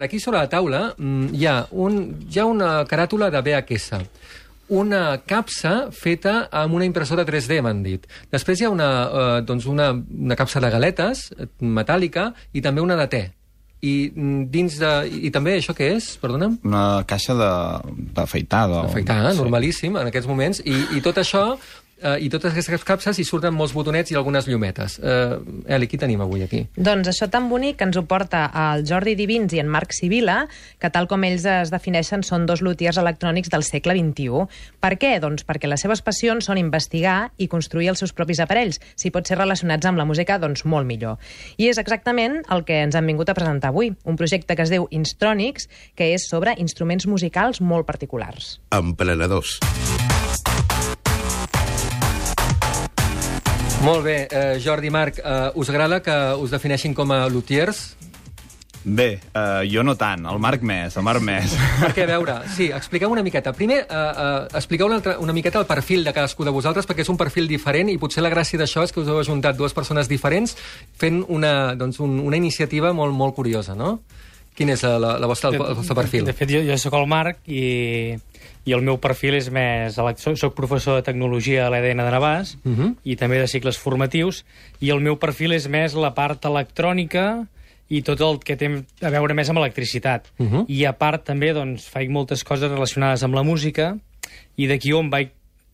Aquí sobre la taula mm, hi ha, un, hi ha una caràtula de VHS, una capsa feta amb una impressora 3D, m'han dit. Després hi ha una, eh, doncs una, una capsa de galetes eh, metàl·lica i també una de te. I mm, dins de... I també això què és? Perdona'm? Una caixa de- d'afaitar. De, Afaitar, sí. normalíssim, en aquests moments. I, i tot això, eh, i totes aquestes capses, hi surten molts botonets i algunes llumetes. Eh, Eli, qui tenim avui aquí? Doncs això tan bonic que ens ho porta el Jordi Divins i en Marc Sibila, que tal com ells es defineixen són dos lutiers electrònics del segle XXI. Per què? Doncs perquè les seves passions són investigar i construir els seus propis aparells. Si pot ser relacionats amb la música, doncs molt millor. I és exactament el que ens han vingut a presentar avui, un projecte que es diu Instronics, que és sobre instruments musicals molt particulars. Emprenedors. Molt bé, eh, Jordi, Marc, eh, us agrada que us defineixin com a lutiers? Bé, uh, jo no tant, el Marc més, el Marc més. Perquè, a veure, sí, expliqueu una miqueta. Primer, eh, eh, expliqueu una, altra, una miqueta el perfil de cadascú de vosaltres, perquè és un perfil diferent i potser la gràcia d'això és que us heu ajuntat dues persones diferents fent una, doncs, un, una iniciativa molt, molt curiosa, no? Quin és la, la, la vostra, el, el vostre perfil? De fet, jo, jo sóc el Marc i, i el meu perfil és més... Soc, soc professor de tecnologia a l'EDN de Navàs Uh -huh. i també de cicles formatius i el meu perfil és més la part electrònica i tot el que té a veure més amb electricitat. Uh -huh. I a part també doncs, faig moltes coses relacionades amb la música i d'aquí on vaig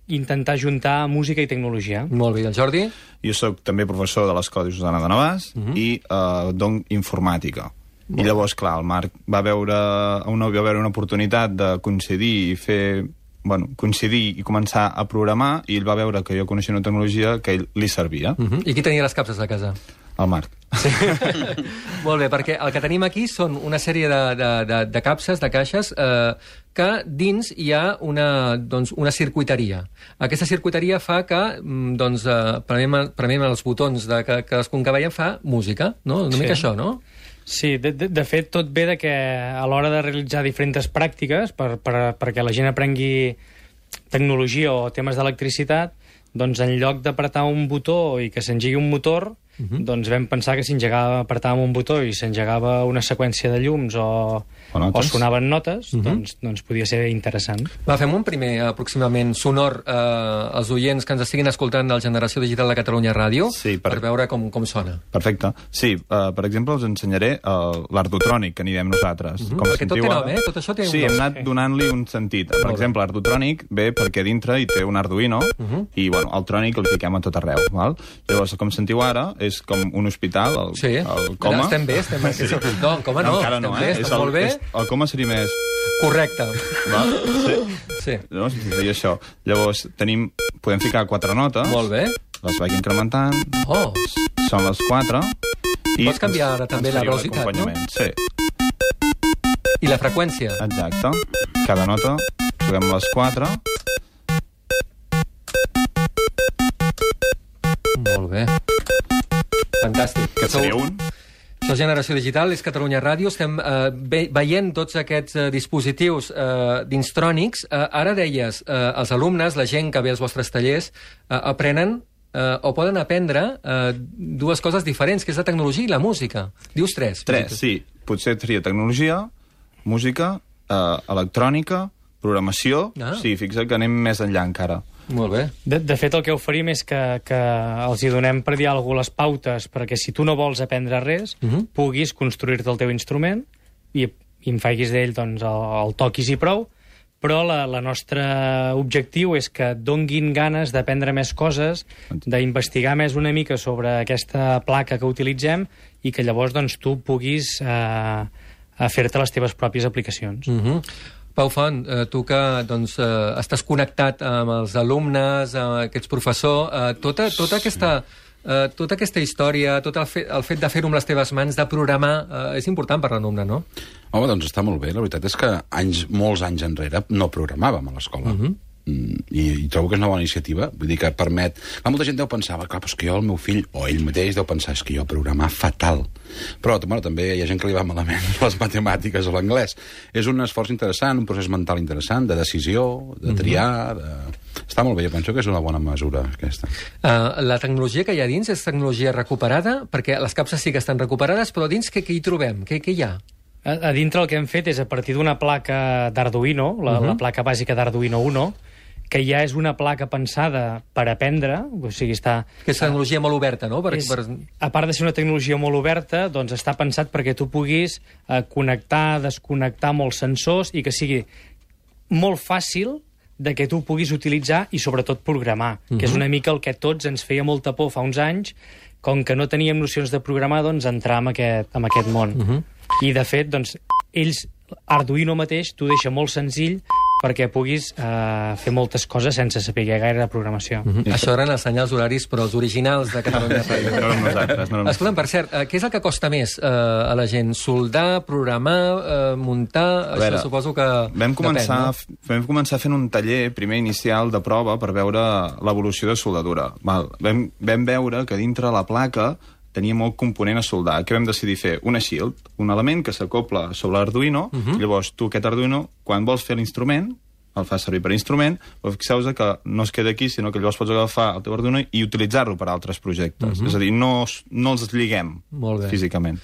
intentar juntar música i tecnologia. Molt bé, el Jordi? Jo sóc també professor de l'Escola de Josana de Navàs uh -huh. i uh, dono informàtica. I llavors, clar, el Marc va veure una, va veure una oportunitat de coincidir i fer bueno, coincidir i començar a programar i ell va veure que jo coneixia una tecnologia que ell li servia, Uh -huh. I qui tenia les capses a casa? el Marc. Sí. Molt bé, perquè el que tenim aquí són una sèrie de, de, de, de capses, de caixes, eh, que dins hi ha una, doncs, una circuiteria. Aquesta circuiteria fa que mm, doncs, eh, premem, premem els botons de que cadascun que veiem fa música, no? Una Sí. mica això, no? Sí, de, de, de fet, tot ve de que a l'hora de realitzar diferents pràctiques per, per, perquè la gent aprengui tecnologia o temes d'electricitat, doncs en lloc d'apretar un botó i que s'engegui un motor, uh -huh. doncs vam pensar que si engegava, apretàvem un botó i s'engegava una seqüència de llums o, O notes. o sonaven notes, uh -huh. doncs, doncs podia ser interessant. Va, fem un primer aproximament sonor eh, als oients que ens estiguin escoltant del Generació Digital de Catalunya Ràdio Sí, per... per- veure com, com sona. Perfecte. Sí, uh, per exemple, us ensenyaré uh, l'artotrònic, que n'hi diem nosaltres. Uh -huh. Com Perquè tot té nom, eh? Tot això té un sí, nom. hem anat donant-li un sentit. Per exemple, l'artotrònic ve perquè dintre hi té un Arduino uh -huh. i, bueno, el trònic el fiquem a tot arreu. Val? Llavors, com sentiu ara, és com un hospital, el, Sí, el coma. estem bé, estem bé. Sí. No, coma no, encara estem no, bé, eh? estem És el, molt bé. És, el coma seria més... Correcte. Val? Sí. Sí. No, seria això. Llavors, tenim, podem ficar quatre notes. Molt bé. Les vaig incrementant. Oh, Són les quatre. Pots canviar ara també la velocitat, l'acompanyament. Sí. i la freqüència? Exacte. Cada nota, juguem les quatre. Molt bé. Fantàstic. Que seria un. És Generació Digital, és Catalunya Ràdio. Estem eh, ve veient tots aquests eh, dispositius eh, d'instrònics. Eh, ara deies, eh, els alumnes, la gent que ve als vostres tallers, eh, aprenen eh, o poden aprendre eh, dues coses diferents, que és la tecnologia i la música. Dius tres. Tres, sí. Potser seria tecnologia, música, eh, electrònica, programació... Ah. Sí, fixa't que anem més enllà encara. Molt bé. De, de fet, el que oferim és que, que els hi donem per diàleg les pautes perquè si tu no vols aprendre res, uh Mhm. -huh. puguis construir-te el teu instrument i, i en faiguis d'ell doncs, el, el toquis i prou, però la, la nostra objectiu és que donguin ganes d'aprendre més coses, d'investigar més una mica sobre aquesta placa que utilitzem i que llavors doncs, tu puguis eh, a fer-te les teves pròpies aplicacions. Mm -hmm. Pau Font, eh, tu que doncs, eh, estàs connectat amb els alumnes, amb aquests professors, eh, tota, tota, aquesta, eh, tota aquesta història, tot el fet, el fet de fer-ho amb les teves mans, de programar, eh, és important per l'alumne, no? Home, doncs està molt bé. La veritat és que anys, molts anys enrere no programàvem a l'escola. Uh -huh. Mm, i, i trobo que és una bona iniciativa vull dir que permet... Clar, molta gent deu pensar clar, però és que jo, el meu fill, o ell mateix deu pensar és que jo programar fatal però bueno, també hi ha gent que li va malament les matemàtiques o l'anglès és un esforç interessant, un procés mental interessant de decisió, de triar de... està molt bé, jo penso que és una bona mesura aquesta Uh, la tecnologia que hi ha dins és tecnologia recuperada, perquè les capses sí que estan recuperades, però dins què, què hi trobem? Què, què hi ha? A, a dintre el que hem fet és a partir d'una placa d'Arduino, la, uh -huh. la placa bàsica d'Arduino 1, que ja és una placa pensada per aprendre, o sigui, està... Que és tecnologia molt oberta, no? Per, És, per... a part de ser una tecnologia molt oberta, doncs està pensat perquè tu puguis eh, connectar, desconnectar molts sensors i que sigui molt fàcil de que tu puguis utilitzar i sobretot programar, uh -huh. que és una mica el que tots ens feia molta por fa uns anys, com que no teníem nocions de programar, doncs entrar en aquest, en aquest món. Uh -huh. I de fet, doncs, ells, Arduino mateix, t'ho deixa molt senzill perquè puguis eh, fer moltes coses sense saber gaire de programació. Mm -hmm. Això eren els senyals horaris, però els originals de Catalunya Ràdio. No érem nosaltres, no Escolta'm, per cert, eh, què és el que costa més eh, a la gent? Soldar, programar, eh, muntar... A veure, Això suposo que Vam començar, depèn, vam començar fent un taller primer inicial de prova per veure l'evolució de soldadura. Val. Vam, vam veure que dintre la placa tenia molt component a soldar. Què vam decidir fer? Una shield, un element que s'acopla sobre l'Arduino, uh -huh. llavors tu aquest Arduino, quan vols fer l'instrument, el fas servir per instrument, però fixeu-vos que no es queda aquí, sinó que llavors pots agafar el teu Arduino i utilitzar-lo per a altres projectes. Uh -huh. És a dir, no, no els lliguem Molt bé. físicament.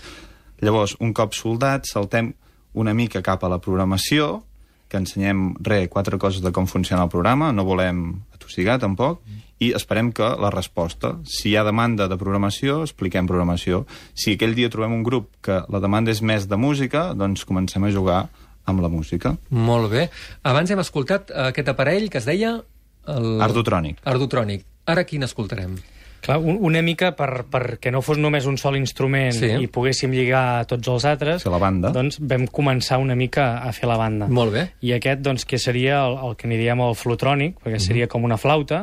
Llavors, un cop soldat, saltem una mica cap a la programació, que ensenyem, re, quatre coses de com funciona el programa, no volem atossigar tampoc, i esperem que la resposta, si hi ha demanda de programació, expliquem programació. Si aquell dia trobem un grup que la demanda és més de música, doncs comencem a jugar amb la música. Molt bé. Abans hem escoltat aquest aparell que es deia... El... Ardutrònic. Ardutrònic. Ara quin escoltarem? Clar, un, una mica per, perquè no fos només un sol instrument Sí. i poguéssim lligar tots els altres, Fer la banda. doncs vam començar una mica a fer la banda. Molt bé. I aquest, doncs, que seria el, el que n'hi diem el flutrònic, perquè seria com una flauta,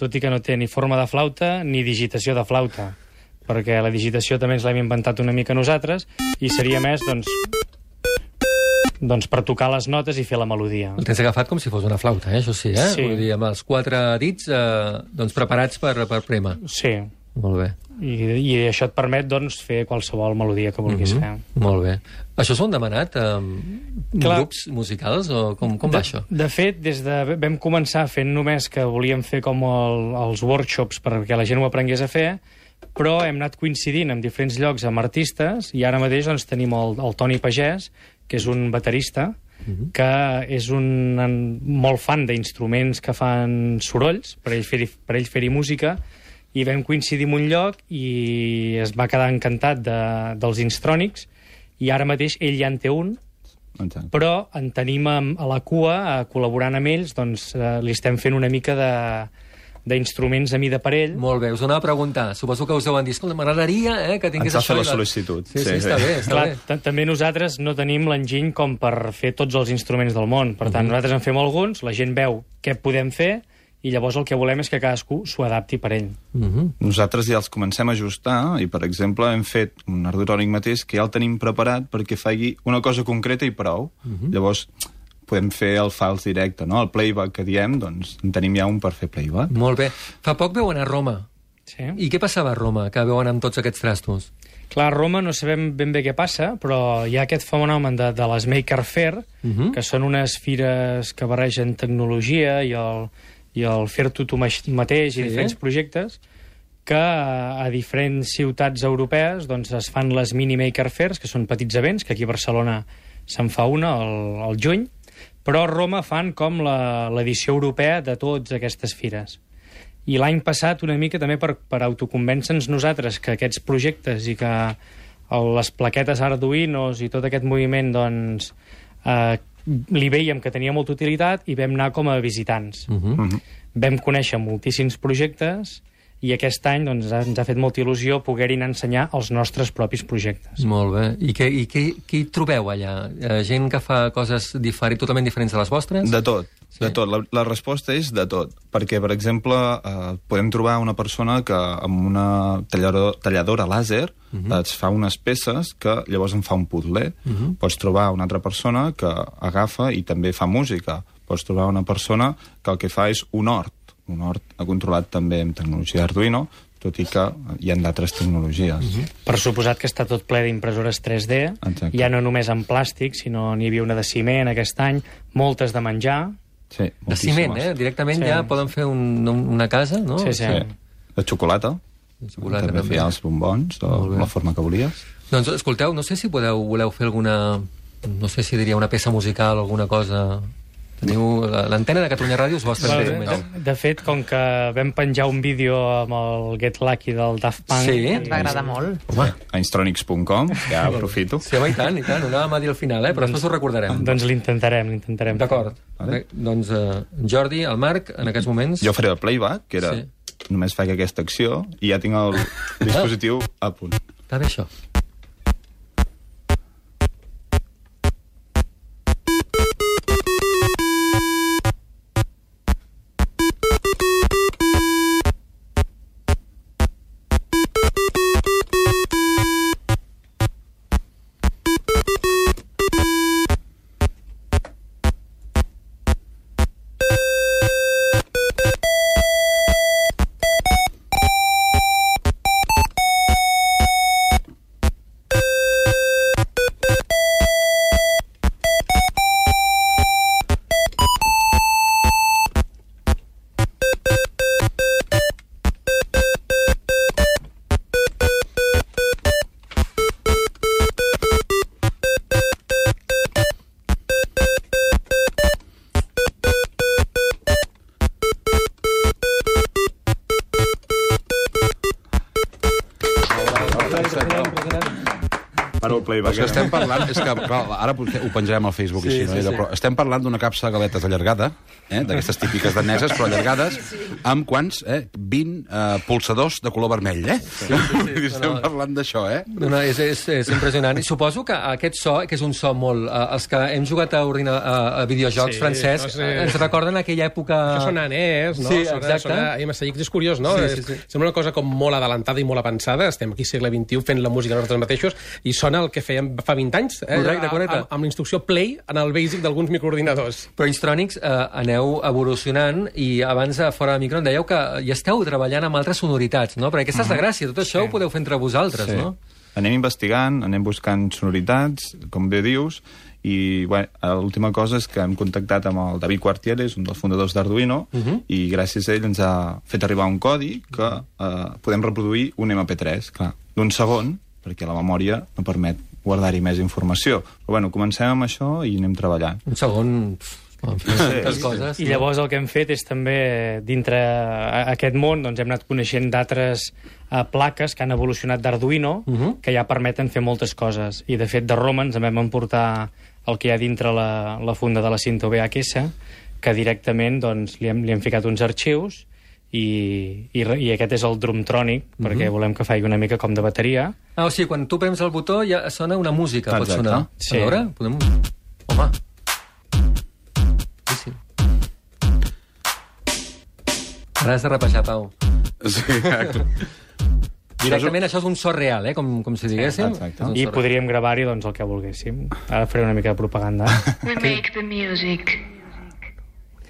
tot i que no té ni forma de flauta ni digitació de flauta, perquè la digitació també ens l'hem inventat una mica nosaltres, i seria més, doncs, doncs per tocar les notes i fer la melodia. El tens agafat com si fos una flauta, eh? això sí, eh? Sí. Vull dir, amb els quatre dits eh, doncs preparats per, per prémer. Sí, Molt bé. i, i això et permet, doncs, fer qualsevol melodia que vulguis fer. Molt bé. Això s'ho han demanat eh, Clar. grups musicals o com, com va això? De fet, des de vam començar fent només que volíem fer com el, els workshops perquè la gent ho aprengués a fer, però hem anat coincidint en diferents llocs amb artistes i ara mateix doncs, tenim el, el Toni Pagès, que és un baterista, que és un, molt fan d'instruments que fan sorolls, per ell fer-hi per ell fer música, i vam coincidir en un lloc i es va quedar encantat de, dels instrònics, i ara mateix ell ja en té un, Exacte. però en tenim a, a la cua, eh, col·laborant amb ells, doncs eh, li estem fent una mica de d'instruments a mida per ell. Molt bé, us anava a preguntar. Suposo que us deuen dir, escolta, m'agradaria eh, que tingués Ens això. fer la sol·licitud. Sí, sí, sí, està bé, està Clar, bé. ta- també nosaltres no tenim l'enginy com per fer tots els instruments del món. Per tant, nosaltres en fem alguns, la gent veu què podem fer, i llavors el que volem és que cadascú s'ho adapti per ell. Mhm. Nosaltres ja els comencem a ajustar i, per exemple, hem fet un ardutrònic mateix que ja el tenim preparat perquè faci una cosa concreta i prou. Llavors, podem fer el fals directe, no? El playback que diem, doncs en tenim ja un per fer playback. Molt bé. Fa poc veu anar a Roma. Sí. I què passava a Roma, que veuen amb tots aquests trastos? Clar, a Roma no sabem ben bé què passa, però hi ha aquest fenomen de, de les Maker Fair, Mhm. que són unes fires que barregen tecnologia i el, i el fer-t'ho tu mateix Sí. i diferents projectes, que a, diferents ciutats europees doncs, es fan les mini Maker Fairs, que són petits events, que aquí a Barcelona se'n fa una al, al juny, però a Roma fan com la- l'edició europea de totes aquestes fires. I l'any passat, una mica també per, per autoconvèncer-nos nosaltres que aquests projectes i que el, les plaquetes Arduinos i tot aquest moviment, doncs, eh, li veiem que tenia molta utilitat i vam anar com a visitants. Uh -huh. Mhm. Vam conèixer moltíssims projectes i aquest any doncs, ens ha fet molta il·lusió poder-hi ensenyar els nostres propis projectes. Molt bé. I, què, i què, què hi trobeu allà? Eh, gent que fa coses diferent, totalment diferents de les vostres? De tot, Sí? sí. de tot. La, la resposta és de tot. Perquè, per exemple, eh, podem trobar una persona que amb una talladora, talladora làser uh -huh. et fa unes peces que llavors en fa un puzzle. Uh -huh. Pots trobar una altra persona que agafa i també fa música. Pots trobar una persona que el que fa és un hort. Un hort controlat també amb tecnologia Arduino, tot i que hi ha d'altres tecnologies. Uh -huh. Per suposat que està tot ple d'impressores 3D, Exacte. ja no només en plàstic, sinó n'hi havia una de ciment aquest any, moltes de menjar, Sí, De ciment, eh? Directament Sí. ja poden fer un, un- una casa, no? Sí, sí. Sí. De xocolata. Xocolata també també. feia els bombons, de la forma que volies. Doncs escolteu, no sé si podeu, voleu fer alguna... No sé si diria una peça musical o alguna cosa... Teniu... la- L'antena de Catalunya Ràdio us va estar Bueno, de, de fet, com que vam penjar un vídeo amb el Get Lucky del Daft Punk... Sí? Ens va agradar molt. Home, A instronics.com, ja aprofito. sí, home, i tant, i tant. Ho anàvem a dir al final, eh? però després ho recordarem. Doncs l'intentarem, l'intentarem. D'acord. Vale. Bé, Doncs eh, en Jordi, el Marc, en aquests moments... Jo faré el playback, que era... Sí. Només faig aquesta acció i ja tinc el dispositiu a punt. Està bé, això. Playback. És que estem parlant, és que, clar, ara ho penjarem al Facebook, Sí, sí, així, no? sí, Sí, sí. Però estem parlant d'una capsa de galetes allargada, eh? d'aquestes típiques daneses, però allargades, amb quants? Eh? 20 eh, polsadors de color vermell, eh? Sí, sí, sí. estem No, parlant d'això, eh? No, no, és, és, és impressionant. I suposo que aquest so, que és un so molt... Eh, els que hem jugat a, ordina, a, a videojocs, Sí, francès, no sé. eh, ens recorden aquella època... Això sona anès, no? Sí, sona, exacte. Sona MSX, és curiós, no? Sí, sí, sí. És- Sembla una cosa com molt adelantada i molt avançada. Estem aquí segle XXI fent la música nosaltres mateixos i sona el que fèiem fa 20 anys, eh? Correcte, correcte. Amb, amb la instrucció play en el basic d'alguns microordinadors. Però Instronics eh, aneu evolucionant i abans, a fora de micro, em dèieu que hi esteu treballant amb altres sonoritats, no? Perquè aquesta és la gràcia, tot això ho podeu fer entre vosaltres, Sí. no? Anem investigant, anem buscant sonoritats, com bé dius, i bueno, l'última cosa és que hem contactat amb el David Quartieres, un dels fundadors d'Arduino, uh -huh. i gràcies a ell ens ha fet arribar un codi que eh, podem reproduir un MP3, clar, d'un segon, perquè la memòria no permet guardar-hi més informació. Però bueno, comencem amb això i anem treballant. Un segon... Tantes coses. I llavors el que hem fet és també, dintre a- aquest món, doncs hem anat coneixent d'altres eh, plaques que han evolucionat d'Arduino, Mhm. que ja permeten fer moltes coses. I, de fet, de Roma ens en vam emportar el que hi ha dintre la, la funda de la Cinto VHS, que directament doncs, li, hem, li hem ficat uns arxius i, i, i aquest és el Drumtronic, perquè volem que faci una mica com de bateria. Ah, o sigui, quan tu prems el botó ja sona una música, pot Exacte. sonar. Sí. A veure, podem... Home. Ara has de repejar, Pau. Sí, Directament això és un so real, eh? com, com si diguéssim. exacte. I podríem gravar-hi doncs, el que volguéssim. Ara faré una mica de propaganda. We make the music.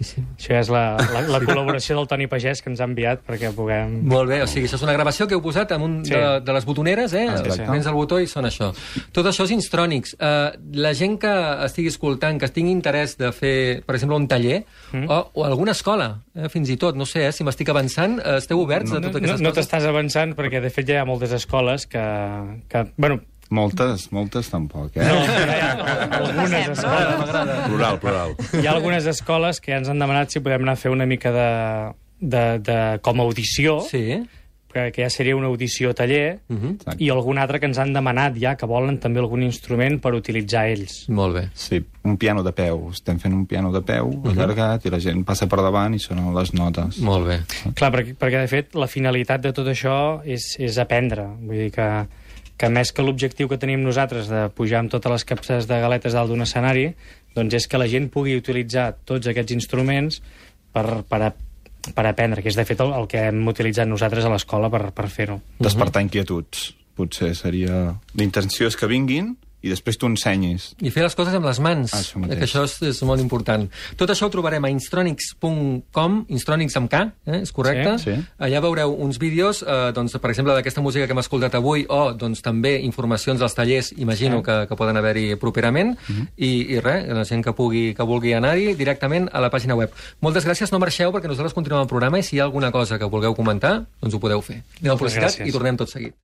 Boníssim. Això és la, la, la col·laboració del Toni Pagès que ens ha enviat perquè puguem... Molt bé, o sigui, això és una gravació que heu posat en un Sí. de, de les botoneres, eh? Exacte. Prens el botó i sona això. Tot això és Instronics. Uh, la gent que estigui escoltant, que tingui interès de fer, per exemple, un taller, mm. o, o alguna escola, eh? fins i tot, no sé, eh? si m'estic avançant, eh, esteu oberts a No, totes no, aquestes no coses? t'estàs avançant perquè, de fet, ja hi ha moltes escoles que... que bueno, Moltes, moltes tampoc, eh? no, algunes escoles, plural, plural. hi ha algunes escoles que ja ens han demanat si podem anar a fer una mica de, de, de com a audició, Sí. que, que ja seria una audició taller, Uh -huh. Exacte. i algun altre que ens han demanat ja que volen també algun instrument per utilitzar ells. Molt bé. Sí, un piano de peu. Estem fent un piano de peu allargat i la gent passa per davant i sonen les notes. Molt bé. Clar, perquè, perquè de fet la finalitat de tot això és, és aprendre. Vull dir que, que més que l'objectiu que tenim nosaltres de pujar amb totes les capses de galetes dalt d'un escenari, doncs és que la gent pugui utilitzar tots aquests instruments per, per, a, per aprendre, que és de fet el, el que hem utilitzat nosaltres a l'escola per, per fer-ho. Despertar inquietuds. Potser seria... L'intenció és que vinguin i després tu ensenyis. I fer les coses amb les mans, Això mateix. que això és, és molt important. Tot això ho trobarem a instronics.com, instronics amb K, eh, és correcte? Sí, sí. Allà veureu uns vídeos, eh, doncs, per exemple, d'aquesta música que hem escoltat avui, o doncs, també informacions dels tallers, imagino que, que poden haver-hi properament, i, i res, la gent que, pugui, que vulgui anar-hi directament a la pàgina web. Moltes gràcies, no marxeu, perquè nosaltres continuem el programa, i si hi ha alguna cosa que vulgueu comentar, doncs ho podeu fer. Anem a Moltes publicitat i tornem tot seguit.